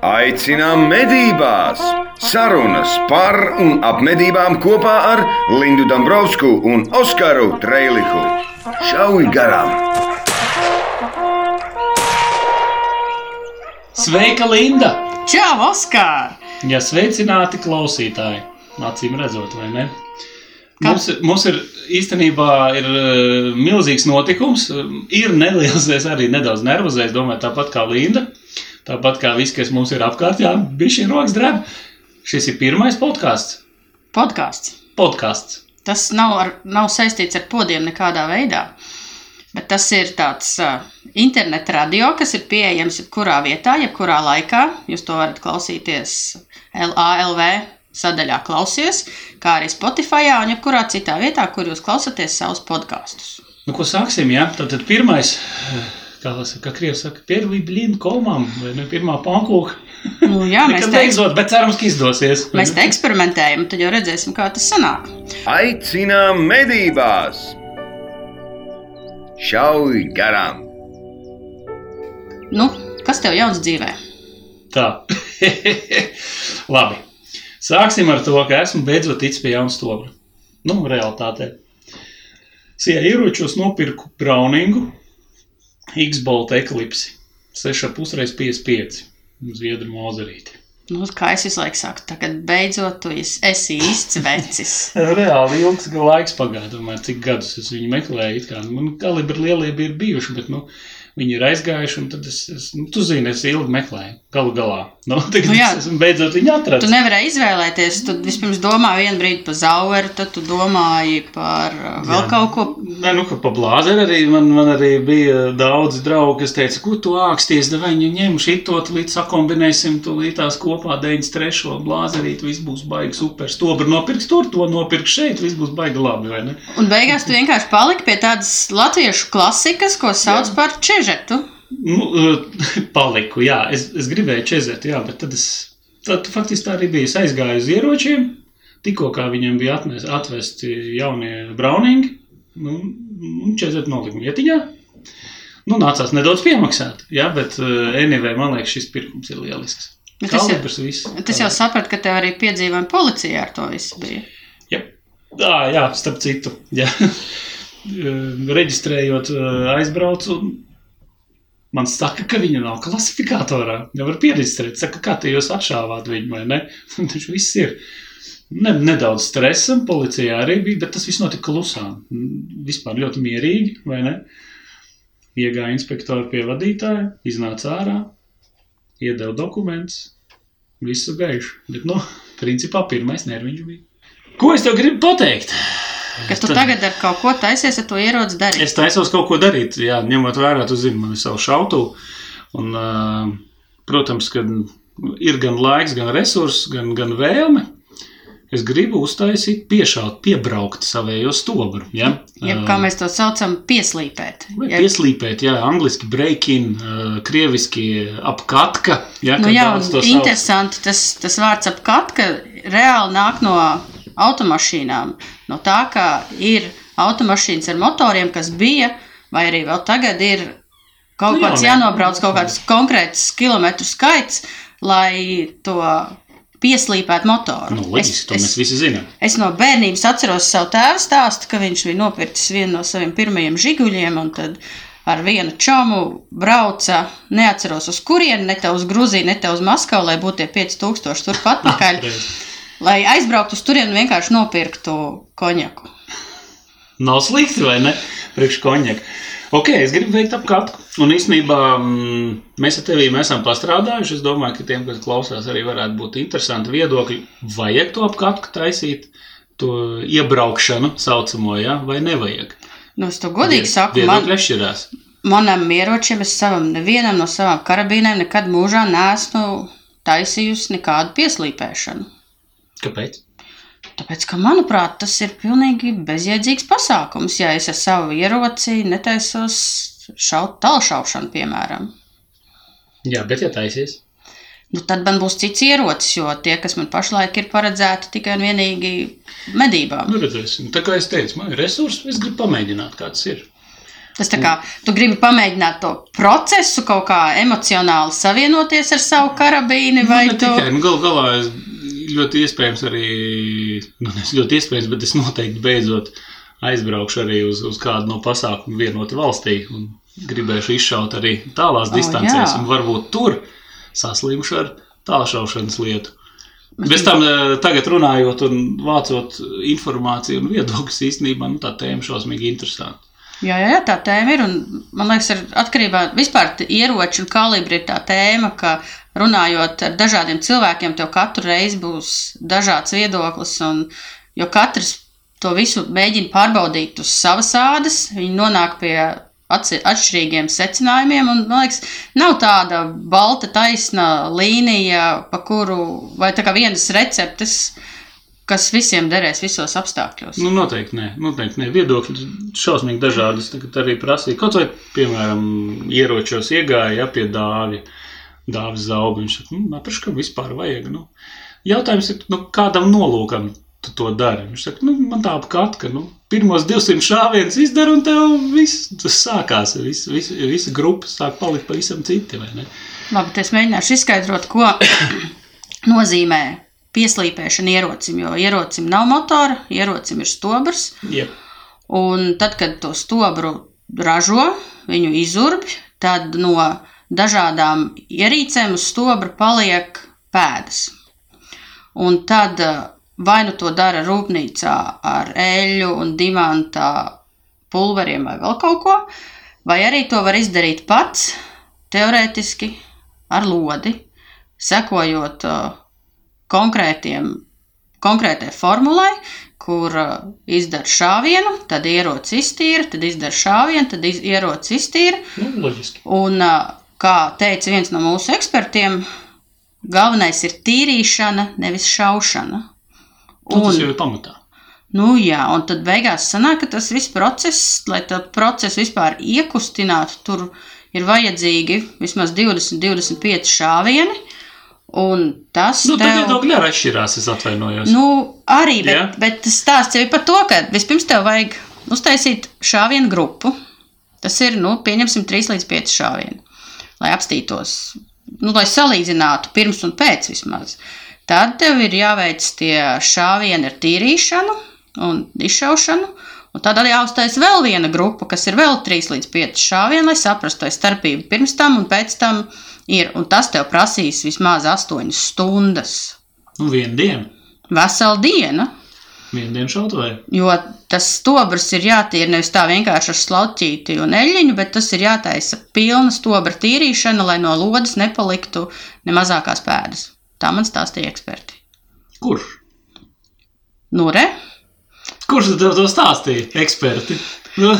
Aicinām medībās! Sarunas par un ap medībām kopā ar Lindu Dabrovsku un Oskaru Trēliņu. Šauj garām! Sveika, Linda! Čau, Oskar! Ja sveicināti klausītāji, acīm redzot, vai ne? Mums, mums ir īstenībā ir uh, milzīgs notikums. Ir neliels, es arī nedaudz nervozējis, domāju, tāpat kā Linda. Tāpat kā viss, kas mums ir apkārt, jā, bija šī rokas drēba. Šis ir pirmais podkāsts. Podkāsts. Podkāsts. Tas nav, ar, nav saistīts ar podiem nekādā veidā. Bet tas ir tāds uh, interneta radio, kas ir pieejams jebkurā vietā, jebkurā laikā. Jūs to varat klausīties LALV sadaļā klausies, kā arī Spotify un jebkurā citā vietā, kur jūs klausāties savus podkāstus. Nu, ko sāksim? Ja? Tad, tad pirmais, kā, kā Krievs saka, pirmā blīna komām, vai ne pirmā pankūka. Nu, jā, mēs te beidzot, bet cerams, ka izdosies. Mēs te eksperimentējam, tad jau redzēsim, kā tas sanāk. Aicinām medībās! Šauj garām! Nu, kas tev jauns dzīvē? Tā. Labi. Sāksim ar to, ka esmu beidzot ticis pie jauna stobra. Nu, realitātē. Sijā ieročos nopirku Browningu X-Bolt Eclipse 6,5 reiz 55 Zviedru mozarīti. Nu, kā es visu laiku saku, tagad beidzot tu esi īsts vecis. Reāli ilgs laiks pagāja, domāju, cik gadus es viņu meklēju. Kā, nu, kalibri lielie bija bijuši, bet, nu, viņi ir aizgājuši, un tad es, es nu, tu zini, es ilgi meklēju, galu galā. Nu, tagad nu, jā, beidzot viņu atradis. Tu nevarēji izvēlēties, tu vispirms domāji vienu brīdi par Zaueru, tad tu domāji par uh, vēl jā. kaut ko. Nē, nu, ka pa blāzeru arī man, man arī bija daudz draugi, kas teica, ko tu āksties, da viņu ņem šito, līdz sakombinēsim, tu līdz kopā 93. blāzerīt, viss būs baigi super. Stobru nopirks tur, to nopirks šeit, viss būs baigi labi, vai ne? Un beigās tu vienkārši paliki pie tādas latviešu klasikas, ko sauc jā. par čežetu? Nu, eh, paliku, jā, es, es gribēju čezetu, jā, bet tad es, tad faktiski tā arī bija. Es aizgāju uz ieročiem, tikko kā viņiem bija atnes, atvesti jaunie browningi, nu, un čezet nolika vietiņā. Nu, nācās nedaudz piemaksāt, jā, bet uh, anyway, man liekas, šis pirkums ir lielisks. Bet tas, Kalibrs, jau, viss, tas jau saprat, ka tev arī piedzīvojumi policijā ar to visu bija. Jā, jā, jā starp citu, jā. reģistrējot aizbraucu, Man saka, ka viņa nav klasifikatorā. Nevar pierakstīt, saka, kā te jūs atšāvāt viņu, vai ne? Viņš viss ir. Ne, nedaudz stresam, policijā arī bija, bet tas viss notika klusām. Vispār ļoti mierīgi, vai ne? Iegāja inspektori pie vadītāja, iznāca ārā, iedeva dokumentus, visu gaišu. Bet, nu, principā pirmais nerviņš bija. Ko es tev gribu pateikt? Ka tu tad... tagad ar kaut ko taisies, ar to ieroci darīt. Es taisos kaut ko darīt, jā, ņemot vērā, tu zini, man ir savu šautu. Un, protams, ka ir gan laiks, gan resursi, gan, gan vēlme. Es gribu uztaisīt, piešaut, piebraukt savējo stobru. Ja? Ja, kā mēs to saucam, pieslīpēt. Ja? Pieslīpēt, jā, angliski break-in, krieviski apkatka. Ja, nu jā, interesanti, tas, tas vārds apkatka reāli nāk no automašīnām. No tā, ka ir automašīnas ar motoriem, kas bija, vai arī vēl tagad ir kaut nu, kāds jānobrauc, kaut kāds konkrēts kilometru skaits, lai to pieslīpētu motoru. Nu, loģiski, to mēs visi zinām. Es no bērnības atceros savu tēvu stāstu, ka viņš bija nopircis vienu no saviem pirmajiem žiguļiem, un tad ar vienu čomu brauca, neatceros uz kurieni, ne te uz Gruziju, ne te uz Maskavu, lai būtu tie 5000 turpat atpakaļ. Lai aizbrauktu uz turieni un vienkārši nopirktu konjaku. Nav slikti, vai ne? Priekš konjaku. Ok, es gribu veikt apkārt. Un īstenībā mm, mēs ar tevi esam pastrādājuši. Es domāju, ka tiem, kas klausās, arī varētu būt interesanti viedokļi. Vajag to apkārt taisīt, to iebraukšanu saucamo, ja? vai nevajag? Nu, es to godīgi Vied, saku. Viedokļi atšķirās. Manam ieročiem, es savam nevienam no savām karabīnēm nekad mūžā neesmu taisījusi nekādu pieslīpēšanu. Kāpēc? Tāpēc, ka, manuprāt, tas ir pilnīgi bezjēdzīgs pasākums, ja es ar savu ieroci netaisos šaut tālšaušanu, piemēram. Jā, bet ja taisies. Nu, tad man būs cits ierocis, jo tie, kas man pašlaik ir paredzēti tikai un vienīgi medībām. Nu, redzēsim. Tā kā es teicu, man ir resursi, es gribu pamēģināt, kāds ir. Tas tā kā tu gribi pamēģināt to procesu, kaut kā emocionāli savienoties ar savu karabīni, vai nu, ne tu... tikai, nu, gal galā es ļoti iespējams arī, nu, nes ļoti iespējams, bet es noteikti beidzot aizbraukšu arī uz, uz kādu no pasākumu vienoti valstī un gribēšu izšaut arī tālās O, distancēs jā. un varbūt tur saslimšu ar tālšaušanas lietu. Bez tam eh, tagad runājot un vācot informāciju un viedokļus īstenībā, nu, tā tēma šausmīgi interesanta. Jā, jā, jā, tā tēma ir. Un, man liekas, ir atkarībā vispār ieroču un kalibra ir tā tēma, ka runājot ar dažādiem cilvēkiem, tev katru reizi būs dažāds viedoklis. Un, jo katrs to visu mēģina pārbaudīt uz savas ādas, viņi nonāk pie atšķirīgiem secinājumiem. Un, man liekas, nav tāda balta, taisna līnija, pa kuru vai tā kā vienas receptes. Kas visiem derēs visos apstākļos. Nu, noteikti nē, noteikti nē. Viedokļi šausmīgi dažādi. Es tagad arī prasīju, kaut vai, piemēram, ieročos iegāja ja, pie dāvja, dāvis zaubi. Viņš saka, nu, apraš, kam vispār vajag. Nu, jautājums ir, nu, kādam nolūkam tu to dari? Viņš saka, nu, man tā apkārt, ka, nu, pirmos 200 šāvienus izdara un tev viss tas sākās. Viss, viss, visa grupa sāk palikt pavisam citi, vai ne? Labi, es mēģināšu izskaidrot, ko nozīmē pieslīpēšana ierocim. Jo ierocim nav motora, ierocim ir stobrs. Jep. Un tad, kad to stobru ražo, viņu izurbj, tad no dažādām ierīcēm uz stobra paliek pēdas. Un tad eh, vai nu to dara rūpnīcā ar eļļu un dimanta pulveriem vai vēl kaut ko, vai arī to var izdarīt pats, teorētiski ar lodi, sekojot uh, konkrētiem, konkrētai formulai, kur uh, izdara šāvienu, tad ierocis iztīra, tad izdara šāvienu, tad iz, ierocis iztīra. Nu, loģiski. Un, uh, kā teica viens no mūsu ekspertiem, galvenais ir tīrīšana, nevis šaušana. Nu, tas jau ir pamatā. Nu, jā, un tad beigās sanāk, ka tas viss process, lai tā procesu vispār iekustinātu, tur ir vajadzīgi vismaz 20, 25 šāvieni. Un tas Nu, tev- viedokļi arī atšķirās, es atvainojos. Nu, arī, bet, Jā. bet stāsts jau ir par to, ka vispirms tev vajag uztaisīt šāvienu grupu. Tas ir, nu, pieņemsim, 3 līdz 5 šāvieni, lai apstītos, nu, lai salīdzinātu pirms un pēc vismaz. Tad tev ir jāveic tie šāvieni ar tīrīšanu un izšaušanu. Un tad arī jāuztais vēl viena grupa, kas ir vēl 3 līdz 5 šāvieni, lai saprastu, vai starpība pirms tam un pēc tam ir. Un tas tev prasīs vismaz 8 stundas. Nu, vienu dienu. Vesela diena, Vienu dienu šaut vai? Jo tas stobrs ir jātīra nevis tā vienkārši ar slauķīti un eļļiņu, bet tas ir jātaisa pilna stobra tīrīšana, lai no lodes nepaliktu ne mazākās pēdas. Tā man stāstīja eksperti. Kurš? Nu, re, Kurš tev to stāstīja? Eksperti. Nu,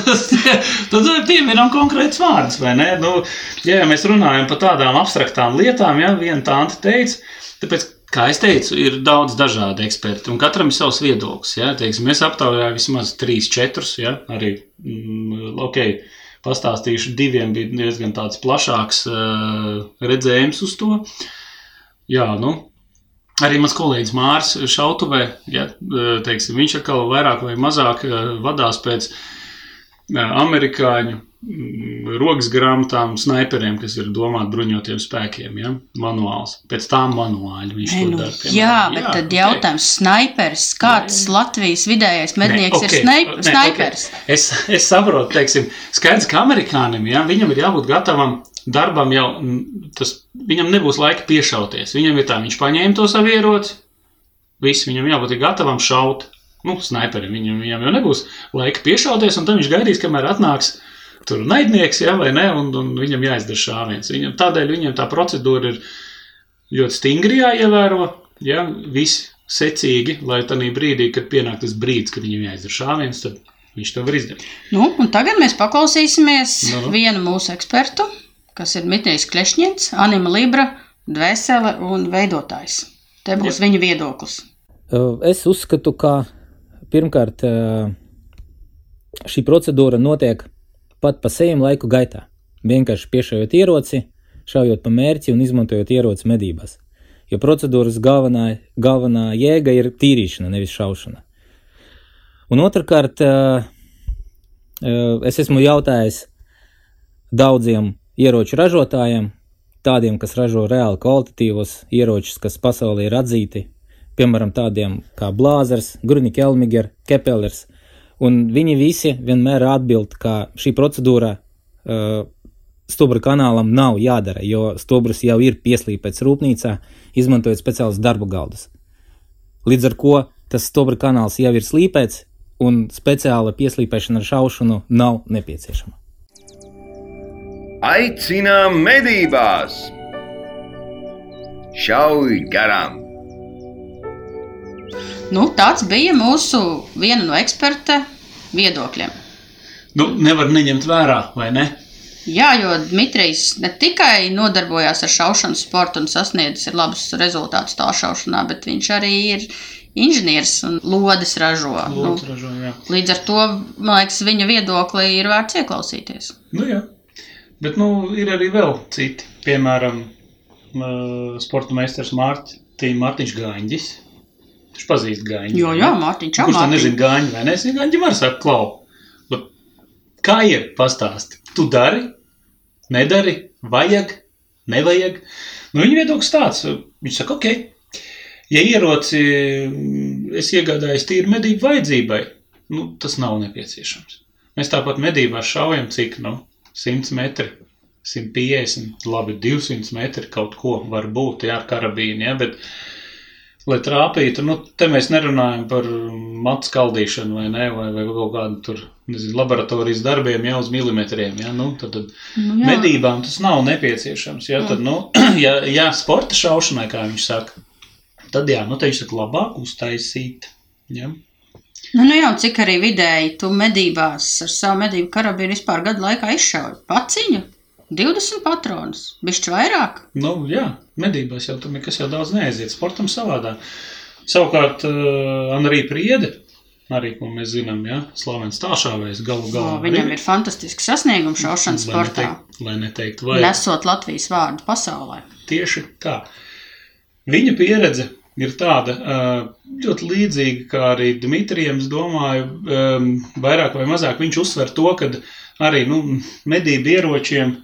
Tad pieminam konkrēts vārdus, vai ne? Nu, ja mēs runājam par tādām abstraktām lietām, ja viena tāda teica, tāpēc, kā es teicu, ir daudz dažādu ekspertu, un katram ir savs viedoklis. Ja? Teiksim, es aptaujāju vismaz trīs, četrus, ja? arī, mm, ok, pastāstīšu, diviem bija diezgan tāds plašāks uh, redzējums uz to. Jā, nu, Arī mans kolēģis Mārcis Šautuvē, ja, teiksim, viņš atkal vairāk vai mazāk eh, vadās pēc eh, amerikāņu mm, rokas grāmatām, sniperiem, kas ir domāti bruņotiem spēkiem. Ja, manuāls. Pēc tām manuāļi viņš Nē, to nu, dara. piemēram. jā, bet tad ok. jautājums - sniperis. Kāds Latvijas vidējais mednieks Nē, ir ok, snaip, nē, sniperis? ok. Es, es saprotu, teiksim, skaidrs, ka amerikānim ja, viņam ir jābūt gatavam darbam jau, tas, viņam nebūs laika piešauties. Viņam ir tā, viņš paņēma to savu ieroci, viss, viņam jābūt gatavam šaut. Nu, sniperim viņam, viņam jau nebūs laika piešauties, un tad viņš gaidīs, kamēr atnāks tur naidnieks, ja, vai ne, un, un viņam jāizdara šāviens. Viņam, tādēļ viņam tā procedūra ir ļoti stingri jāievēro, ja, viss secīgi, lai tādā brīdī, kad pienāk tas brīdis, kad viņam jāizdara šāviens, tad viņš to var izdarīt. Nu, un tagad mēs paklausīsimies nu. vienu mūsu ekspertu, kas ir Mitrijs Klešņins, Anima Libra, dvēsele un veidotājs. Te būs viņa viedoklis. Es uzskatu, ka pirmkārt šī procedūra notiek pat pa sejam laiku gaitā. Vienkārši piešaujot ieroci, šaujot pa mērķi un izmantojot ieroci medībās. Jo procedūras galvenā, galvenā jēga ir tīrīšana, nevis šaušana. Un otrkārt, Es esmu jautājis daudziem ieroču ražotājiem, tādiem, kas ražo reāli kvalitatīvos ieročus, kas pasaulē ir atzīti, piemēram, tādiem kā Blāzers, Grunik Elmiger, Kepelers, un viņi visi vienmēr atbild, ka šī procedūra uh, stubra kanālam nav jādara, jo stubrs jau ir pieslīpēts rūpnīcā, izmantojot speciālus darba galdus. Līdz ar to tas stubra kanāls jau ir slīpēts, un speciāla pieslīpēšana ar šaušanu nav nepieciešama. Aicinām medībās! Šauj garām! Nu, tāds bija mūsu viena no eksperta viedokļiem. Nu, nevar neņemt vērā, vai ne? Jā, jo Dmitrijs ne tikai nodarbojās ar šaušanas sportu un sasniedzis labus rezultātus tā šaušanā, bet viņš arī ir inženieris un lodes ražo. Lūdzu, ražo, jā. nu, līdz ar to, man liekas, viņa viedoklī ir vērts ieklausīties. Nu, jā. Bet nu, ir arī vēl citi. Piemēram, sporta meistars Mārtiņš, Mārtiņš Gāņģis. Viņš pazīst Gāņģi. Jo, jā, Mārtiņš, čau, Kurš tā nezina Gāņģi, vai ne? Es Gāņģi var sakt, klau. Bet kā ir pastāsti? Tu dari, nedari, vajag, nevajag. Nu, viņa viedoklis tāds. Viņš saka, ok, ja ieroci es iegādājos tīri medību vajadzībai, nu, tas nav nepieciešams. Mēs tāpat medībās šaujam, cik, nu, 100 metri, 150, labi, 200 metri kaut ko var būt, jā, ar karabīnu, jā, bet, lai trāpītu, nu, te mēs nerunājam par matu skaldīšanu vai ne, vai, vai kaut kādu tur, nezinu, laboratorijas darbiem jau uz milimetriem, jā, nu, tad, tad Nu, jā. medībām tas nav nepieciešams, jā, tad, nu, ja, ja sporta šaušanai, kā viņš saka, tad jā, nu, te viņš saka labāk uztaisīt, jā. Nu, nu jā, un cik arī vidēji tu medībās ar savu medību karabīnu vispār gadu laikā izšauji paciņu? 20 patronus, bišķi vairāk. Nu, jā, medībās jau tur nekas jau daudz neaiziet. Sportam savādāk. Savukārt, uh, Anrī Priede, arī, ko mēs zinām, jā, slavens tāšāvējs galu O, galā. viņam arī- ir fantastisks sasniegums šaušanas lai sportā, neteikt- Lai neteikt, vai nesot Latvijas vārdu pasaulē. tieši tā. Viņa pieredze ir tāda ļoti līdzīga, kā arī Dmitrijam, es domāju, vairāk vai mazāk viņš uzsver to, ka arī nu, medību ieročiem,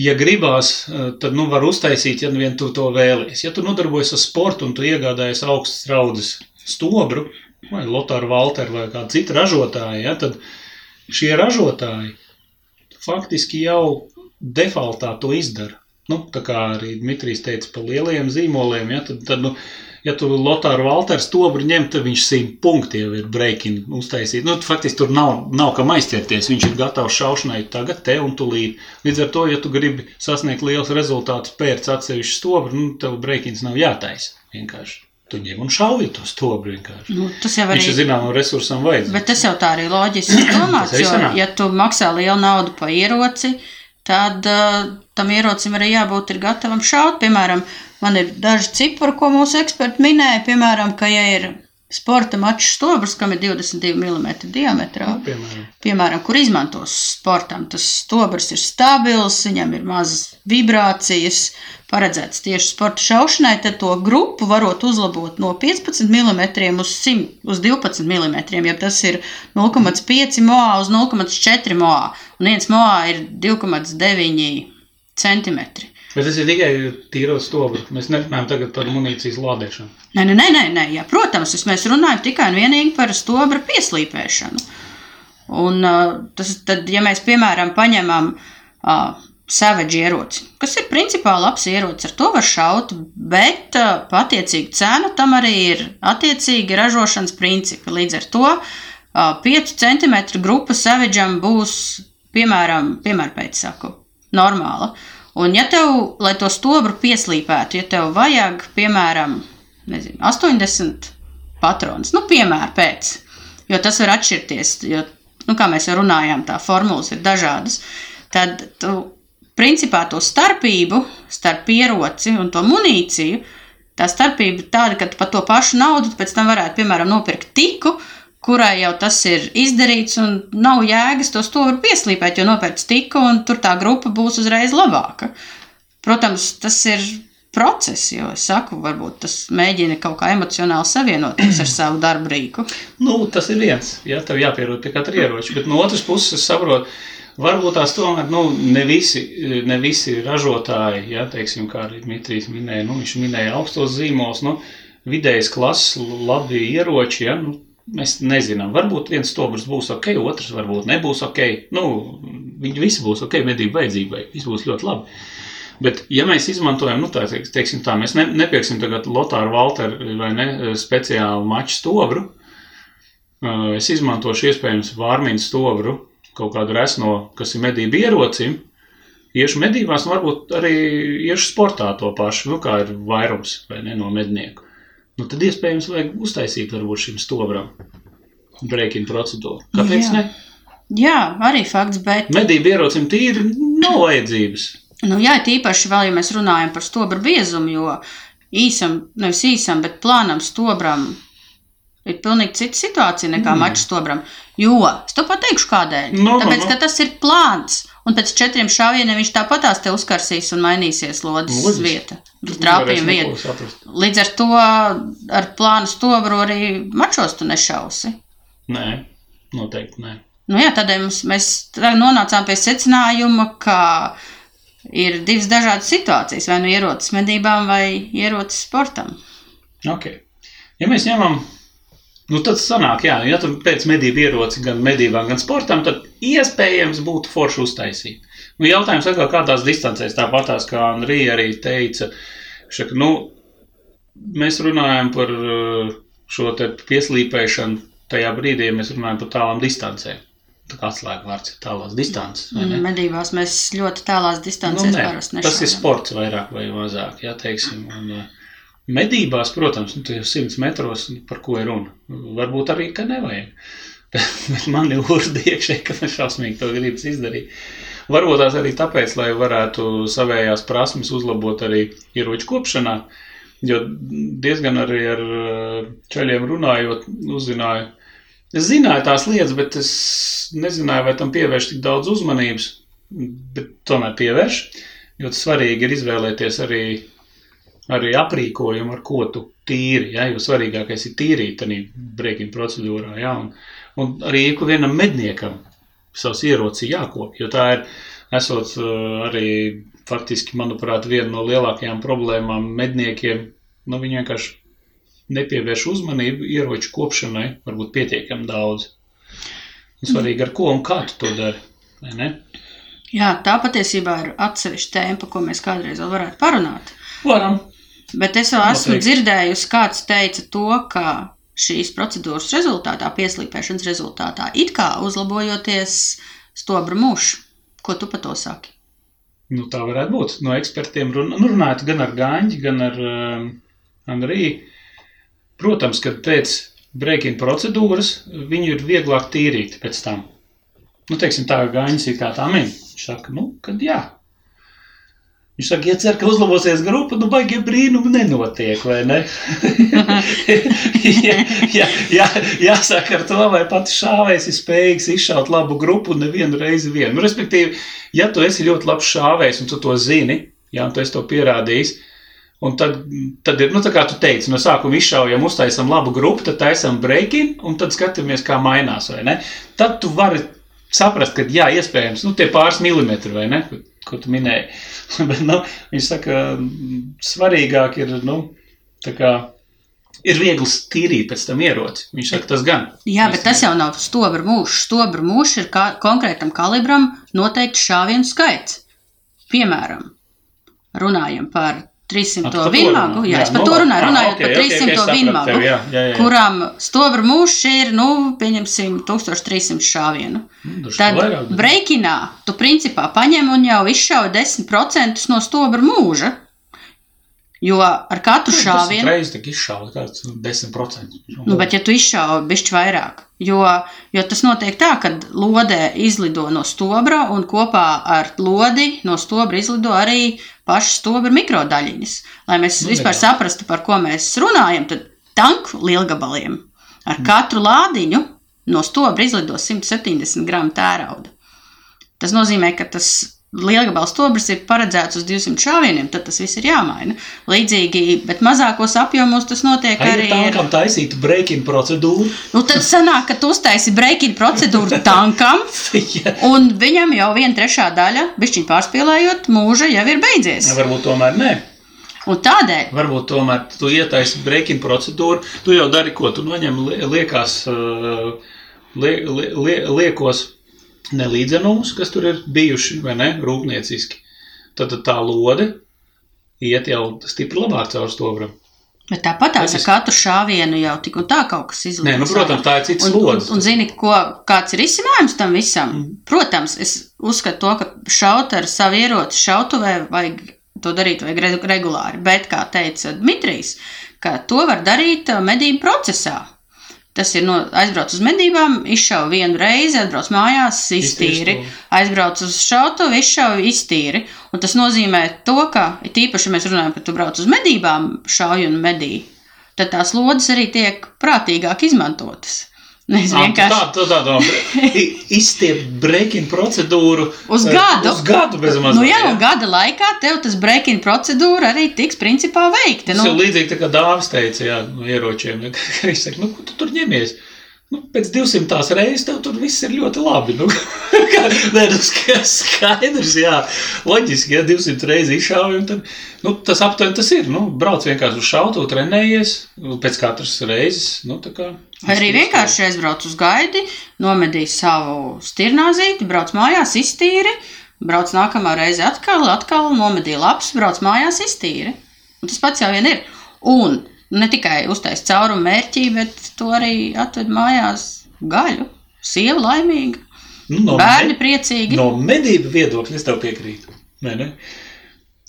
ja gribās, tad nu, var uztaisīt, ja vien tu to vēlies. Ja tu nodarbojies ar sportu un tu iegādājies augstas raudzes stobru, vai Lotāru Valteru vai kādu citu ražotāju, ja, tad šie ražotāji faktiski jau defaultā to izdara. Nu, tā kā arī Dmitrijs teica par lielajiem zīmoliem, ja, tad, tad nu, ja tu Lotāru Valteru stobru ņem, tad viņš simt punkti jau ir breaking uztaisīt. Nu, faktiski tur nav, nav kam aizķerties. Viņš ir gatavs šaušanai tagad, te un tūlīt. Līdz ar to, ja tu gribi sasniegt liels rezultātus pēc atsevišķu stobru, nu, tev breakings nav jātaisa. Vienkārši tu ņem un šauji to stobru vienkārši. Nu, tas jau Viņš arī ir zināmam resursam vajadzīgs. Bet tas jau tā arī loģiski domāts, jo, ja tu maksā lielu naudu par ieroci, tad uh, tam ierocim arī jābūt ir gatavam šaut. Piemēram, man ir daži cipari, ko mūsu eksperti minēja, piemēram, ka ja ir sporta mačs stobrs, kam ir 22 mm diametrā, Nu, piemēram. piemēram, kur izmantos sportam, tas stobrs ir stabils, viņam ir mazas vibrācijas, paredzēts tieši sporta šaušanai, tad to grupu varot uzlabot no 15 mm uz, 100, uz 12 mm, ja tas ir 0,5 moā uz 0,4 moā, un viens moā ir 2,9 cm. Bet tas ir tikai tīros stobrs. Mēs nerunājam tagad par munīcijas lādēšanu. Nē, nē, nē, nē. Jā, protams, mēs runājam tikai un vienīgi par stobra pieslīpēšanu. Un, tas, tad, ja mēs, piemēram, paņemam uh, savage ieroci, kas ir principā labs ierocis, ar to var šaut, bet uh, patiecīgi cena tam arī ir attiecīgi ražošanas principi. Līdz ar to uh, 5 cm grupa savageam būs, piemēram, piemēram pēc saku, normāla. Un, ja tev, lai to stobru pieslīpētu, ja tev vajag, piemēram, nezinu, 80 patronus, nu, piemēram, pēc, jo tas var atšķirties, jo, nu, kā mēs jau runājām, tā formulas ir dažādas, tad tu, principā, to starpību starp ieroci un to munīciju, tā starpība tāda, ka par to pašu naudu pēc tam varētu, piemēram, nopirkt tiku, kurai jau tas ir izdarīts, un nav jēgas to stūri pieslīpēt, jo nopērts tiku, un tur tā grupa būs uzreiz labāka. Protams, tas ir process, jo es saku, varbūt tas mēģina kaut kā emocionāli savienoties ar savu darbu rīku. Nu, tas ir viens, ja tev jāpierod pie katra ieroča, bet no otras puses es saprotu, varbūt tās tomēr nu, ne, visi, ne visi ražotāji, ja, teiksim, kā arī Dmitrijs minēja, nu, viņš minēja augstos zīmos, nu, vidējas klases labi ieroči, ja, nu, mēs nezinām, varbūt viens stobrs būs ok, otrs varbūt nebūs ok, nu, viņi visi būs ok, medību vajadzībai, viss būs ļoti labi. Bet, ja mēs izmantojam, nu, tā, teiksim tā, mēs ne, nepieksim tagad Lotāru Valteru vai ne, speciālu maču stobru, es izmantošu iespējams vārmīnu stobru, kaut kādu resno, kas ir medību ierocim, iešu medībās, un varbūt arī iešu sportā to pašu, nu, kā ir vairums vai ne, no mednieku. Nu, tad iespējams vajag uztaisīt varbūt šim stobram breaking procedūru. Kāpēc Jā. ne? Jā, arī fakts, bet Medību ierocim tīri nav vajadzības. Nu, jā, tīpaši vēl, ja mēs runājam par stobra biezumu, jo īsam, nevis īsam, bet plānam stobram ir pilnīgi cita situācija nekā mm. maču stobram. Jo, es to pateikšu kādēļ. No, no, Tāpēc, no. ka tas ir plāns, un pēc četriem šāvieniem viņš tāpatās te uzkarsīs un mainīsies lodes Loģiski. vieta, trāpījuma vieta. Līdz ar to ar plānu stobru arī mačos tu nešausi. Nē, noteikti nē. Nu, jā, tādēļ mums, mēs nonācām pie secinājuma, ka ir divas dažādas situācijas, vai nu ierocis medībām, vai ierocis sportam. Okay. Ja mēs ņemam, nu tad sanāk, jā, ja tu pēc medību ieroci gan medībām, gan sportam, tad iespējams būtu forši uztaisīt. Nu, jautājums atkal kādās distancēs, tāpatās kā Anrija arī teica, šak, nu, mēs runājam par uh, šo te pieslīpēšanu tajā brīdī, ja mēs runājam par tālām distancēm. Tā kā atslēga vārds ir tālās distances. ne? Medībās mēs ļoti tālās Nu, distancēs nē, parasti tas ir nešaujam. sports vairāk vai mazāk, jā, teiksim. Un, uh, medībās, protams, nu, tajos 100 metros, nu, par ko ir runa. Varbūt arī, ka nevajag. Bet man ir urdi iekšēji, ka man šausmīgi to gribas izdarīt. Varbūt tās arī tāpēc, lai varētu savējās prasmes uzlabot arī ieroču kopšanā, jo diezgan arī ar ceļiem runājot, uzzināju. Es zināju tās lietas, bet es nezināju, vai tam pievērš tik daudz uzmanības, bet tomēr pievērš, jo svarīgi ir izvēlēties arī, arī aprīkojumu, ar ko tu tīri, ja, jo svarīgākais ir tīrīt tādā breaking procedūrā, ja, un, un arī ikvienam medniekam savs ieroci jākop, jo tā ir, esot uh, arī faktiski, manuprāt, viena no lielākajām problēmām medniekiem, nu, viņi vienkārši nepievērš uzmanību ieroču kopšanai, varbūt pietiekami daudz. Un svarīgi, ar ko un kā tu to dari. vai ne? Jā, tā patiesībā ir atsevišķa tēma, ko mēs kādreiz vēl varētu parunāt. Varam. Bet es jau esmu Noteikti. dzirdējusi, kāds teica to, ka šīs procedūras rezultātā, pieslīpēšanas rezultātā, it kā uzlabojoties stobra mušu. Ko tu par to saki? Nu, tā varētu būt. No ekspertiem run, nu, runājot gan ar Gāņģi, gan ar um, Andriju. Protams, ka pēc breaking procedūras viņu ir vieglāk tīrīt pēc tam. Nu, teiksim, tā kā Gāņģis ir kā tā min. Viņš saka, nu, kad jā. Viņš saka, ja cer, ka uzlabosies grupa, nu, baigie brīnumi nenotiek, vai ne? jā, jā, jā, jāsaka ar to, vai pats šāvējs ir spējīgs izšaut labu grupu nevienu reizi vien. Nu, respektīvi, ja tu esi ļoti labs šāvējs un tu to zini, jā, un tu esi to pierādījis, un tad, tad ir, nu, tā kā tu teici, no sākuma izšaujam, uztaisam labu grupu, tad taisam breaking, un tad skatāmies, kā mainās, vai ne? Tad tu vari saprast, ka, jā, iespējams, nu, tie pāris milimetri, vai ne, ko, ko tu minēji. Bet, nu, viņš saka, svarīgāk ir, nu, tā kā, ir viegli tīrīt pēc tam ieroci. Viņš saka, tas gan. Jā, bet tas jau nav stobra mūžs. Stobra mūžs ir kā, konkrētam kalibram noteikti šāvienu skaits. Piemēram, runājam par 300 Ak, par to vinmagu. Jā, Jā, es par nu to runāju. Ah, Runājot ok, par ok, ok, 300 es sapratu vinmagu, tevi, jā, jā, jā. kurām stobra mūžs ir, nu, pieņemsim, 1300 šāvienu. Nu, drusku Tad vairāk, breikinā tu principā paņem un jau izšauj 10% no stobra mūža. Jo ar katru šāvienu. Reiz tik izšauja kāds 10%. Nu, bet, ja tu izšauji bišķi vairāk, jo, jo tas notiek tā, ka lodē izlido no stobra un kopā ar lodi no stobra izlido arī pašas stobra mikrodaļiņas. Lai mēs Nu, nu, vispār jā. saprastu, par ko mēs runājam, tad tanku lielgabaliem ar katru lādiņu no stobra izlido 170 gramu tērauda. Tas nozīmē, ka tas lielgabals stobrs ir paredzēts uz 200 šāvieniem, tad tas viss ir jāmaina. Līdzīgi, bet mazākos apjomos tas notiek Ai, arī. ja ir- tankam taisītu breaking procedūru. Nu, tad sanāk, ka tu uztaisi breaking procedūru tankam, ja. un viņam jau viena trešā daļa, bišķiņ pārspīlējot, mūža jau ir beidzies. Varbūt tomēr nē. Un tādēļ Varbūt tomēr tu ietaisi breaking procedūru. Tu jau dari ko? Tu noņem lie- liekās, uh, lie, lie, liekos nelīdzenumus, kas tur ir bijuši, vai ne, rūpnieciski. Tad tā lode iet jau stipri labāk caur stobram. Bet tāpat ar Loģiski. katru šāvienu jau tik un tā kaut kas izlaiž. Nē, nu, protams, tā ir cits Un, un, lodes. un zini, ko, kāds ir izcinājums tam visam? Mm. Protams, es uzskatu to, ka šaut ar savu ieroci šautuvē vajag to darīt vajag re- regulāri, bet, kā teica Dmitrijs, ka to var darīt ā, medību procesā. Tas ir no, aizbrauc uz medībām, izšauj vienu reizi, atbrauc mājās, iztīri, aizbrauc uz šautuvi, izšauj, iztīri. Un tas nozīmē to, ka, it īpaši, ja mēs runājam, ka tu brauc uz medībām, šauj un medī, tad tās lodes arī tiek prātīgāk izmantotas. Ā, tu vienkārši. Tā, tā, tā, tā. Izstiept breaking procedūru. Uz eh, gadu. Uz gadu bez mazliet. Nu, jā, un gada laikā tev tas breaking procedūra arī tiks principā veikta. Tas Nu, ir līdzīgi tā kā dāvs teica, jā, no ieročiem. ja, ka Viņš saka, nu, ko tu tur ņemies? Nu, pēc 200 reizes tev tur viss ir ļoti labi. Nu, kā, nē, nu, ska- skaidrs, jā, loģiski, ja 200 reizes izšāvi, un tad, nu, tas aptuveni tas ir. Nu, brauc vienkārši uz šautu, trenējies, nu, pēc katras reizes, nu, tā kā. vai arī vienkārši aizbrauc uz gaidi, nomedīs savu stirnāzīti, brauc mājās, iztīri, brauc nākamā reize atkal, atkal nomedīja labs, brauc mājās, iztīri. Un tas pats jau vien ir. Un ne tikai uztaisīt caurumu mērķī, bet to arī atved mājās gaļu. Sieva laimīga, Nu, no bērni me- priecīgi. No medību viedokļa es tev piekrītu. Vai ne?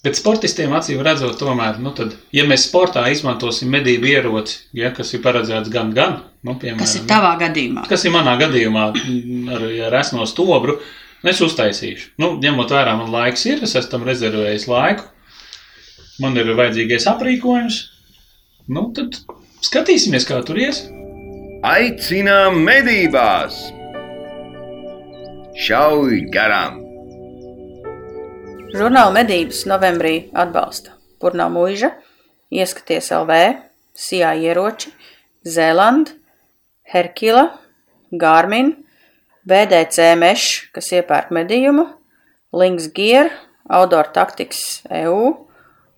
Bet sportistiem acīm redzot, tomēr, nu tad, ja mēs sportā izmantosim medību ieroci, ja, kas ir paredzēts gan, gan, nu, piemēram, Kas ir tavā gadījumā? kas ir manā gadījumā mm, ar, ar esmo stobru, es uztaisīšu. Nu, ņemot vērā, man laiks ir, es esmu tam rezervējis laiku, man ir vajadzīgais aprīkojums, nu, tad skatīsimies, kā tur ies. Aicinām medībās! Šauj garām! Žurnāla medības novembrī atbalsta Purnā mūža, Ieskaties LV, Sijā ieroči, Zēlanda, Herkila, Gārmin, BDC Meš, kas iepērk medījumu, Links Gear, Outdoor Tactics EU,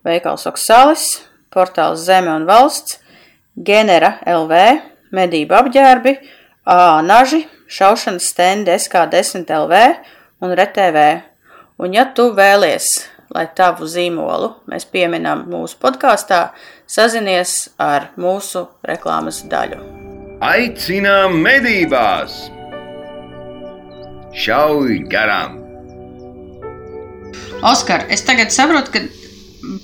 Veikals Oksalis, Portāls Zeme un Valsts, Genera LV, Medību apģērbi, AA naži, šaušanas stendi SK10 LV un RTV. Un ja tu vēlies, lai tavu zīmolu mēs pieminam mūsu podkāstā, sazinies ar mūsu reklāmas daļu. Aicinām medībās! Šauj garām! Oskar, es tagad saprotu, ka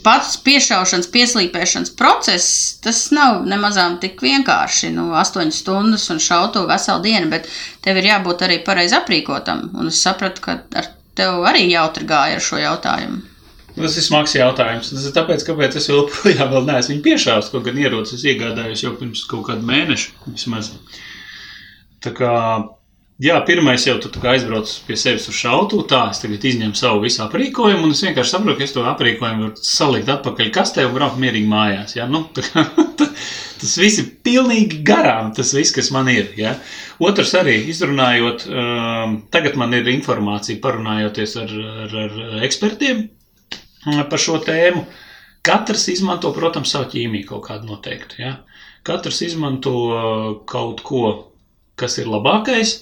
pats piešaušanas, pieslīpēšanas process, tas nav nemazām tik vienkārši. Nu, 8 stundas un šautu veselu dienu, bet tev ir jābūt arī pareizi aprīkotam. Un es sapratu, ka ar tev arī jautri gāja ar šo jautājumu. Tas ir smags jautājums. Tas ir tāpēc, kāpēc es joprojām vēl neesmu viņu piešāvis. Kaut gan ierocis iegādājos jau pirms kaut kāda mēneša vismaz. Tā kā, jā, pirmais jau tu aizbrauc pie sevis uz šautu, tā es tagad izņemu savu visu aprīkojumu, un es vienkārši saprotu, ka es to aprīkojumu varu salikt atpakaļ kastē un braukt mierīgi mājās. Jā, nu, kā, tas viss ir pilnīgi garām, tas viss, kas man ir. Jā. Otrs arī izrunājot, um, tagad man ir informācija parunājoties ar, ar, ar ekspertiem uh, par šo tēmu. Katrs izmanto, protams, savu ķīmiju kaut kādu noteiktu. Ja? Katrs izmanto uh, kaut ko, kas ir labākais,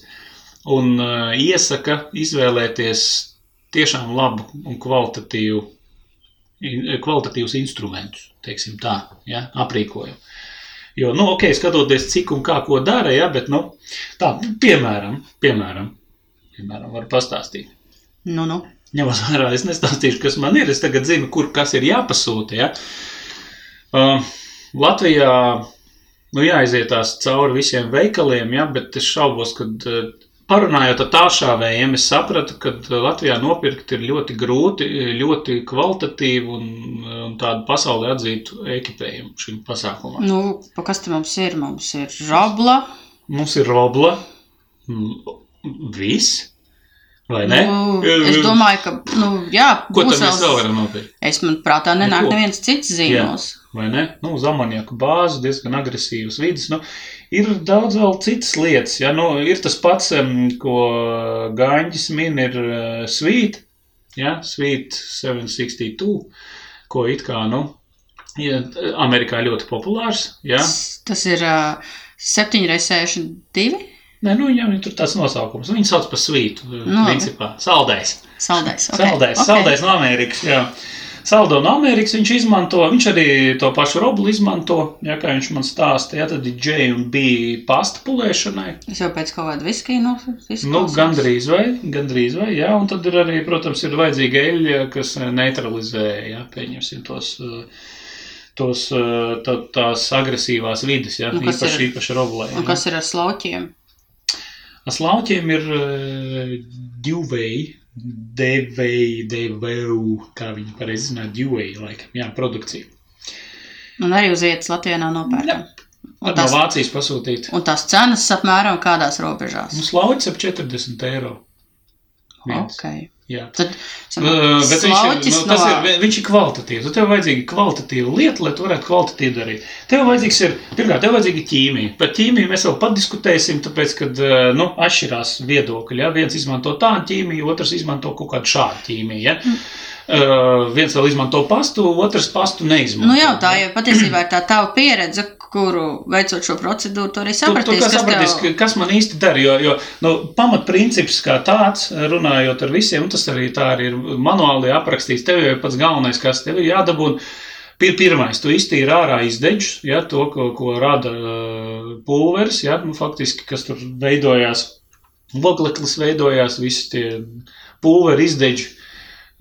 un uh, iesaka izvēlēties tiešām labu un kvalitatīvu, in, kvalitatīvus instrumentus, teiksim tā, ja? aprīkojumu. Jo, nu, ok, skatoties, cik un kā ko dara, ja, bet, nu, tā, piemēram, piemēram, piemēram, var pastāstīt. Nu, nu. Ņemot vērā, es nestāstīšu, kas man ir. Es tagad zinu, kur kas ir jāpasūta. Ja? Uh, Latvijā nu, jāizietās cauri visiem veikaliem, ja? bet es šaubos, ka uh, parunājot ar tālšāvējiem, es sapratu, ka Latvijā nopirkt ir ļoti grūti, ļoti kvalitatīvu un, un tādu pasaulē atzītu ekipējumu šim pasākumam. Nu, pa kas te mums ir? Mums ir robla, Mums ir robla, mm, viss. Vai ne? Nu, es domāju, ka, nu, jā, Ko būs mēs vēl varam nopirkt? Es man prātā nenāk Nu, neviens cits zīmols. vai ne? Nu, uz amoniaku bāzi, diezgan agresīvas vidas. Nu, ir daudz vēl citas lietas. Ja? Nu, ir tas pats, ko Gaņģis min, ir uh, Sweet, ja? Sweet 762, ko it kā, nu, ja, Amerikā ļoti populārs. Ja? Tas ir uh, 7x62 Nē, nu, viņam ir tāds nosaukums. Viņu sauc par svītu, Nu, principā. Saldējs. saldais. Okay. Saldējs, okay. saldējs no Amerikas, jā. Saldo no Amerikas viņš izmanto, viņš arī to pašu roblu izmanto, ja kā viņš man stāsta, ja tad ir J un B pasta pulēšanai. Es jau pēc kaut kāda viskija no Nu, gandrīz vai, gandrīz vai, jā, un tad ir arī, protams, ir vajadzīga eļļa, kas neutralizē, jā, pieņemsim tos, eh, tos, eh, tā, tās agresīvās vides, jā, Un kas īpaši, ir- īpaši roblē. Un kas ir ar slauķiem? Slauķiem ir uh, divvēji, devēji, devēju, kā viņi pareizi zina, divvēji, laikam, jā, produkcija. Un arī uz vietas Latvijā nav nopērkama. Var Un, no tās, Vācijas pasūtīt. un tās cenas apmēram kādās robežās. Nu, slauķis ap 40 eiro. Viens. Okay. Jā. Tad Uh, viņš ir, nu, tas no... ir, viņš ir kvalitatīvs. Nu, Tev vajadzīga kvalitatīva lieta, lai tu varētu kvalitatīvi darīt. Tev vajadzīgs ir, pirmkārt, tev vajadzīga ķīmija. Par ķīmiju mēs vēl padiskutēsim, tāpēc, kad, uh, nu, atšķirās viedokļi. Ja? Viens izmanto tādu ķīmiju, otrs izmanto kaut kādu šādu ķīmiju. Ja? Mm. Uh, viens vēl izmanto pastu, otrs pastu neizmanto. Nu jā, tā jau patiesībā ir tā tava pieredze, kuru veicot šo procedūru, tu arī Tu, tu kā kas sapratīs, tev... ka- kas man īsti dara, jo, jo nu, pamatprincips kā tāds, runājot ar visiem, tas arī tā arī ir manuāli aprakstīts, tev jau ir pats galvenais, kas tev ir jādabūna. Pir, pirmais, tu iztīri ārā izdeģus, ja, to, ko, ko rada uh, pulveris, ja, nu, faktiski, kas tur veidojās, ogleklis veidojās, visi tie pulveri izdeģi,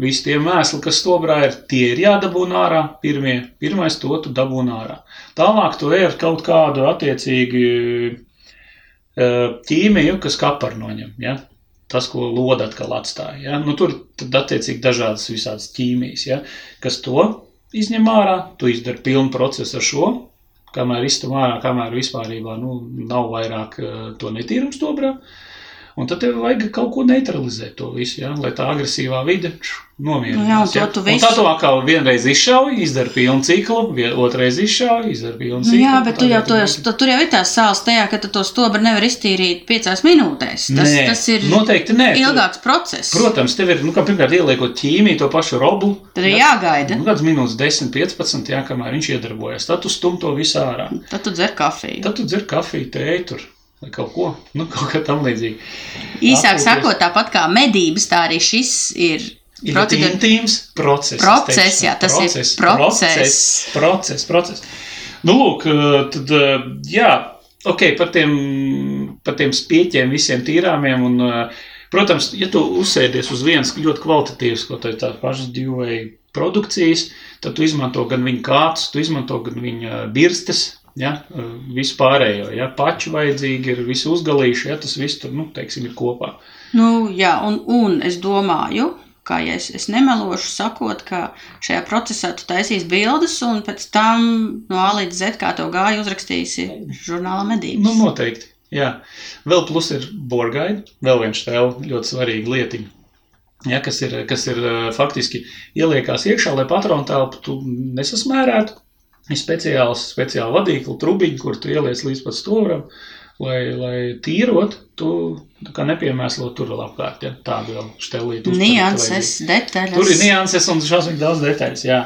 visi tie mēsli, kas stobrā ir, tie ir jādabūna ārā, pirmie, pirmais to tu dabūna ārā. Tālāk tu ej ar kaut kādu attiecīgi eh, ķīmiju, kas kapar noņem, ja? tas, ko loda atkal atstāja. Ja? Nu, tur tad attiecīgi dažādas visādas ķīmijas, ja? kas to izņem ārā, tu izdari pilnu procesu ar šo, kamēr iztum ārā, kamēr vispārībā nu, nav vairāk eh, to netīrums dobrā. Un tad tev vajag kaut ko neutralizēt to visu, ja? lai tā agresīvā vide nomierinās. Nu jā, to ja? tu visu- tā tu atkal vienreiz izšauji, izdari pilnu ciklu, otrreiz izšauji, izdari pilnu Nu, ciklu. jā, bet tu jau tagad to, tu- tu, tur jau ir tās sāls tajā, ka tu to stobru nevar iztīrīt piecās minūtēs. Tas, Nē, tas ir noteikti nē. Tu- ilgāks process. Protams, tev ir, nu, kā pirmkārt ieliekot ķīmiju, to pašu roblu. Tad ir jāgaida. Nu, kāds minūtes 10, 15, jā, kamēr viņš iedarbojas. Tad tu stum to visu ārā. Tad tu dzer kafiju. Tad tu dzer kafiju, tēju tur kaut ko, nu, kaut kā tam līdzīgi. Īsāk atpūties. sakot, tāpat kā medības, tā arī šis ir Ir procedūra. intīms process. es Process, jā, tas ir process. process. Process, process, process. Nu, lūk, eh, tad, eh, jā, ok, par tiem, par tiem spieķiem visiem tīrāmiem un, eh, protams, ja tu uzsēdies uz vienas ļoti kvalitatīvas, kaut tā tās pašas divai produkcijas, tad tu izmanto gan viņa kātus, tu izmanto gan viņa birstes, ja, eh, visu pārējo, ja, pači vajadzīgi ir, visu uzgalīšu, ja, tas viss tur, nu, teiksim, ir kopā. Nu, jā, un, un es domāju, ka ja es, es nemelošu, sakot, ka šajā procesā tu taisīsi bildes, un pēc tam no A līdz Z, kā to gāja, uzrakstīsi žurnālā medības. Nu, noteikti. Jā, vēl plus ir borgaidi, vēl viens tēl ļoti svarīga lietiņa. Ja, kas ir, kas ir eh, faktiski ieliekās iekšā, lai patronu telpu tu nesasmērētu. Ir speciāls, speciāli vadīkli, trubiņi, kur tu ieliec līdz pat stūram, lai, lai tīrot, tu tā kā nepiemēslot tur vēl apkārt. Ja, tādu vēl štelītu. Nianses, detaļas. Tur ir nianses un šausmīgi daudz detaļas. Jā.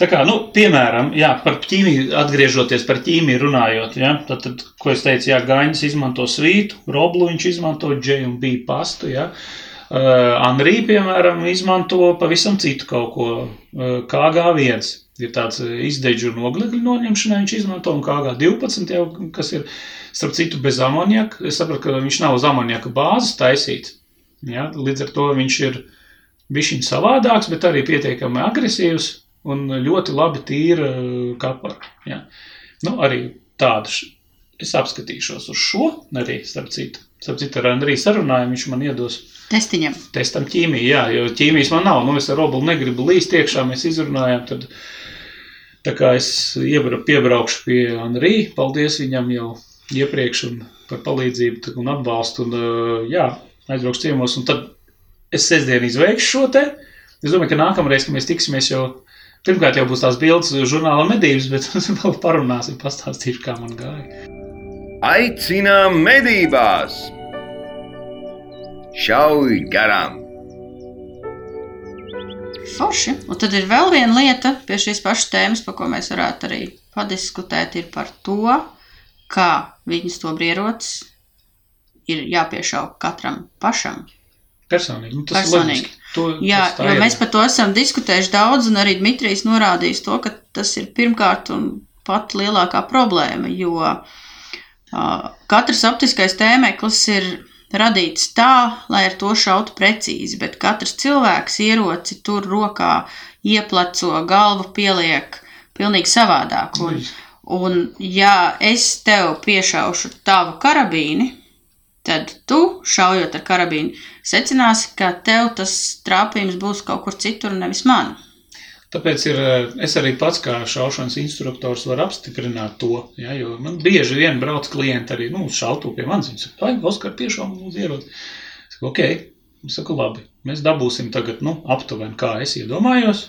Tā kā, nu, piemēram, jā, par ķīmiju, atgriežoties par ķīmiju runājot, jā, tad, tad, ko es teicu, jā, Gainis izmanto svītu, Roblu viņš izmanto J un B pastu, jā. Uh, Anrī, piemēram, izmanto pavisam citu kaut ko, uh, KG1. Ir tāds uh, izdeģu un oglekļu noņemšanai viņš izmanto, un KG12 jau, kas ir, starp citu, bez amoniaka. Es saprotu, ka viņš nav uz amoniaka bāzes taisīts. Ja? Līdz ar to viņš ir bišķiņ savādāks, bet arī pietiekami agresīvs un ļoti labi tīra uh, kapara. Ja? Nu, arī tādu š- es apskatīšos uz šo arī, starp citu. Starp citu, ar Andriju sarunājumu viņš man iedos Testiņam. testam ķīmiju, jā, jo ķīmijas man nav. Nu, es ar robulu negribu līst iekšā, mēs izrunājām. Tad, tā kā es iebra, piebraukšu pie Andrija, paldies viņam jau iepriekš un par palīdzību un atbalstu. Un, jā, aizbraukšu ciemos un tad es sestdien izveikšu šo te. Es domāju, ka nākamreiz, kad mēs tiksimies, jau pirmkārt jau būs tās bildes žurnāla medības, bet vēl parunāsim, pastāstīšu, kā man gāja. Aicinām medībās! Šauj garām! Forši. Un tad ir vēl viena lieta pie šīs pašas tēmas, par ko mēs varētu arī padiskutēt, ir par to, kā viņas to brierots ir jāpiešauj katram pašam. Personīgi. Nu, tas Personīgi. loģiski. To, Jā, tas jo ir. mēs par to esam diskutējuši daudz, un arī Dmitrijs norādījis to, ka tas ir pirmkārt un pat lielākā problēma, jo uh, katrs optiskais tēmeklis ir radīts tā, lai ar to šautu precīzi, bet katrs cilvēks ieroci tur rokā iepleco, galvu pieliek pilnīgi savādāk. Un, un ja es tev piešaušu tavu karabīni, tad tu, šaujot ar karabīnu, secināsi, ka tev tas trāpījums būs kaut kur citur, nevis man. Tāpēc ir, eh, es arī pats kā šaušanas instruktors varu apstiprināt to, ja, jo man bieži vien brauc klienti arī, nu, šautu pie manis, viņi saka, vai, Oskar, piešām mums ierot. Es saku, ok, es saku, labi, mēs dabūsim tagad, nu, aptuveni, kā es iedomājos,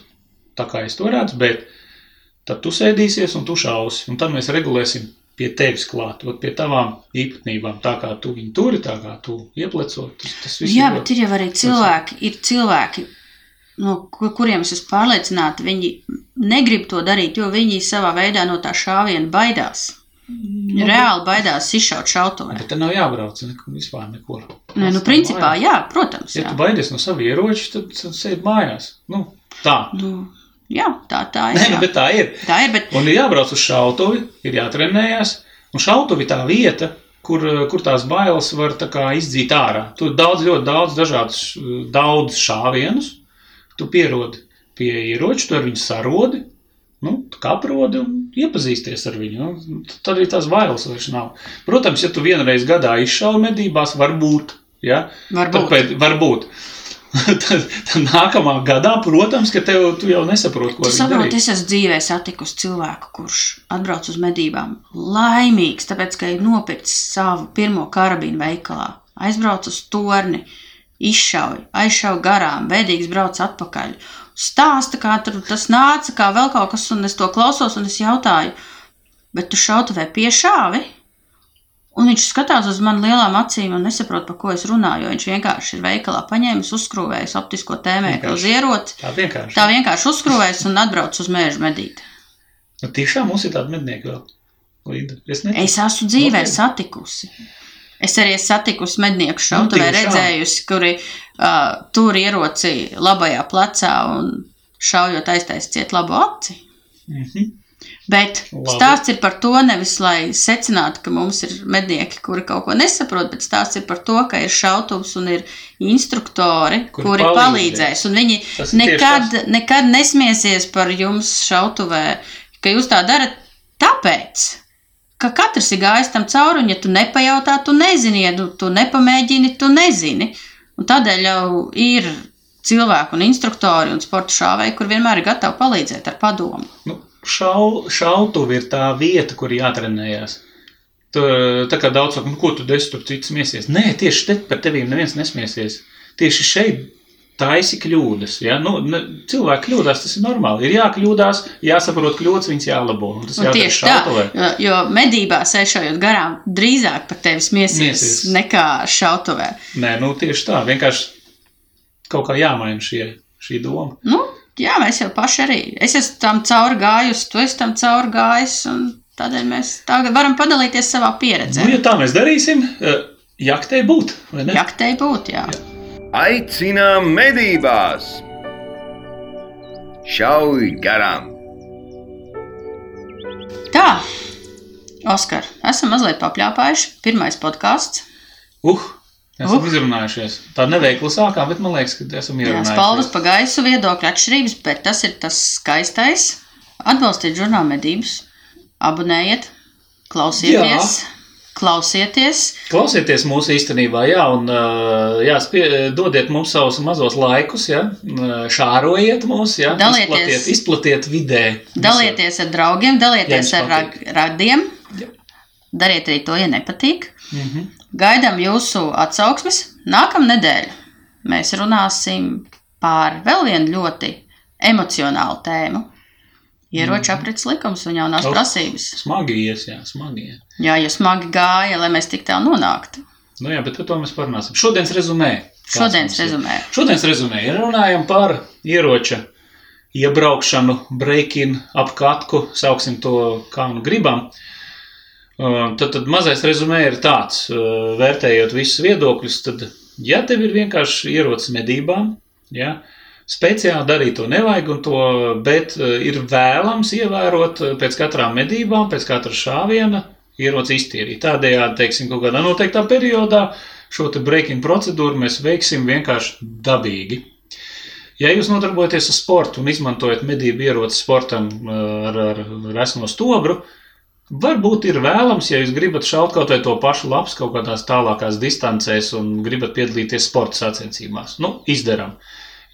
tā kā es to redzu, bet tad tu sēdīsies un tu šausi, un tad mēs regulēsim pie tevis klāt, ot pie tavām īpatnībām, tā kā tu viņu turi, tā kā tu ieplecot, tas, tas Jā, ir bet ir jau arī cilvēki, ir cilvēki, no kur- kuriem es esmu pārliecināta, viņi negrib to darīt, jo viņi savā veidā no tā šāviena baidās. Nu, Reāli baidās izšaut šautavē. Bet te nav jābrauc neko, vispār nekur. Nē, nu, principā, mājās. jā, protams. Ja Jā. tu baidies no sava ieroča, tad, sēdi mājās. Nu, tā. Nu, jā, tā, tā ir. Nē, nu, bet tā ir. Tā ir, bet Un ir jābrauc uz šautuvi, ir jātrenējās. Un šautuvi tā vieta, kur, kur tās bailes var tā kā izdzīt ārā. Tur daudz, ļoti daudz dažādus, daudz šāvienus. Tu pierodi pie ieroča, tu ar viņu sarodi. Nu, tu kā aprodi un iepazīsties ar viņu. Nu, tad arī tās bailes vairs nav. Protams, ja tu vienreiz gadā izšauji medībās, varbūt. Ja? varbūt. Tāpēc varbūt. tad, tad nākamā gadā, protams, ka tev tu jau nesaproti, ko Tu saproti, es esmu dzīvē satikusi cilvēku, kurš atbrauc uz medībām laimīgs, tāpēc, ka ir nopircis savu pirmo karabīnu veikalā, aizbrauc uz torni, izšauj, aizšauj garām, bēdīgs brauc atpakaļ. Stāsta, kā tur tas nāca, kā vēl kaut kas, un es to klausos, un es jautāju, bet tu šautavē piešāvi? Un viņš skatās uz mani lielām acīm un nesaprot, par ko es runāju, viņš vienkārši ir veikalā paņēmis, uzskrūvējis optisko tēmēkli uz ieroci, Tā vienkārši. Tā vienkārši uzskrūvēs un atbrauc uz mēžu medīt. Nu, tiešām mums ir tādi mednieki vēl. Linda, es nezinu. Es esmu dzīvē Nopietni? satikusi. Es arī satikusi mednieku šautavē, Nu, redzējusi, kuri uh, tur ieroci labajā plecā un šaujot aiztais ciet labu aci. Mhm. Bet Labi. stāsts ir par to nevis, lai secinātu, ka mums ir mednieki, kuri kaut ko nesaprot, bet stāsts ir par to, ka ir šautavs un ir instruktori, Kuri kuri, palīdzēs. palīdzēs. Un viņi nekad, nekad nesmiesies par jums šautavē, ka jūs tā darat tāpēc, ka katrs ir gājis tam cauri, un ja tu nepajautā, tu nezini, ja tu, nepamēģini, tu nezini. Un tādēļ jau ir cilvēki un instruktori un sporta šāvēji, kur vienmēr ir gatavi palīdzēt ar padomu. Nu, šau, šautuvi ir tā vieta, kur jātrenējās. Tu, tā kā daudz saka, nu, ko tu desi tur cits smiesies. Nē, tieši te par tevīm neviens nesmiesies. Tieši šeit taisi kļūdas. Ja? Nu, ne, cilvēki kļūdās, tas ir normāli. Ir jākļūdās, jāsaprot kļūdas, viņas jālabo. Un tas jādara Nu, tieši tā, šautavē. jo, medībās ejot garām, drīzāk par tevi smiesies Smiesies. nekā šautavē. Nē, nu tieši tā. Vienkārši kaut kā jāmaina šie, šī doma. Nu, jā, mēs jau paši arī. Es esmu tam cauri gājusi, tu esi tam cauri gājis, un tādēļ mēs tagad varam padalīties savā pieredzē. Nu, ja tā mēs darīsim, eh, jaktei būt, vai ne? Jaktei būt, jā. Aicinām medībās! Šauj garām! Tā, Oskar, esam mazliet papļāpājuši. Pirmais podkāsts. Uh, esam Uh. izrunājušies. Tā neveikli sākām, bet man liekas, ka esam Jā, ierunājušies. spalvas pa gaisu viedokļu atšķirības, bet tas ir tas skaistais. Atbalstiet žurnālu medības, abonējiet, klausieties, klausieties. Klausieties mūsu īstenībā, jā, un uh, jā, spie, dodiet mums savus mazos laikus, jā, uh, šārojiet mūs, jā, Dalieties. izplatiet, izplatiet vidē. Dalieties ar draugiem, dalieties ar jums ra- radiem. Jā. Dariet arī to, ja nepatīk. Mhm. Gaidām jūsu atsauksmes nākamā nedēļa. mēs runāsim par vēl vienu ļoti emocionālu tēmu. Ieroču aprits likums un jaunās Oh. prasības. Smagi ies, jā, smagi ies. Jā, ja smagi gāja, lai mēs tik tālu nonāktu. Nu jā, bet par to mēs parunāsim. Šodienas rezumē. Šodienas mums ir? rezumē. Šodienas rezumē runājam par ieroča iebraukšanu, breaking, ap katku, sauksim to kā nu gribam. Uh, Tad, tad mazais rezumē ir tāds, uh, vērtējot visus viedokļus, tad, ja tev ir vienkārši ierocis medībām, ja, speciāli darīt to nevajag, to, bet uh, ir vēlams ievērot uh, pēc katrām medībām, pēc katra šāviena ieroci iztīrīt. Tādējādi, teiksim, kaut kādā noteiktā periodā šo breaking procedūru mēs veiksim vienkārši dabīgi. Ja jūs nodarbojaties ar sportu un izmantojat medību ieroci sportam uh, ar, ar, ar esmo stobru, varbūt ir vēlams, ja jūs gribat šaut kaut vai to pašu labs kaut kādās tālākās distancēs un gribat piedalīties sporta sacensībās. Nu, izdarām.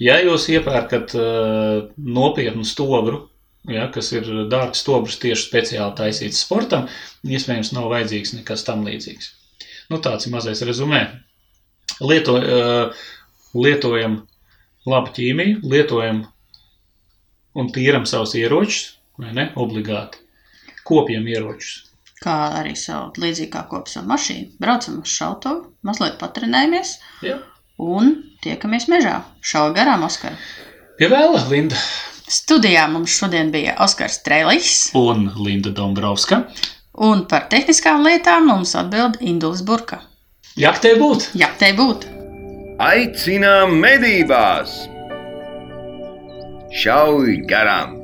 Ja jūs iepērkat uh, nopietnu stobru, ja, kas ir dārgs stobrs tieši speciāli taisīts sportam, iespējams nav vajadzīgs nekas tam līdzīgs. Nu, tāds ir mazais rezumē. Lieto, uh, lietojam labu ķīmiju, lietojam un tīram savus ieročus, vai ne? Obligāti. Kopjam ieročus. Kā arī savu līdzīgi kā kopu savu mašīnu. Braucam uz šautuvu, mazliet patrenējamies Jā. Un tiekamies mežā. Šauja garām Oskaru. Pie vēla Linda Studijā mums šodien bija Oskars Trēlis, un Linda Dombrovska. un par tehniskām lietām mums atbild Indulis Burka. Jak te būt? Jā, te būtu. Aicinām medībās! Šauj garām!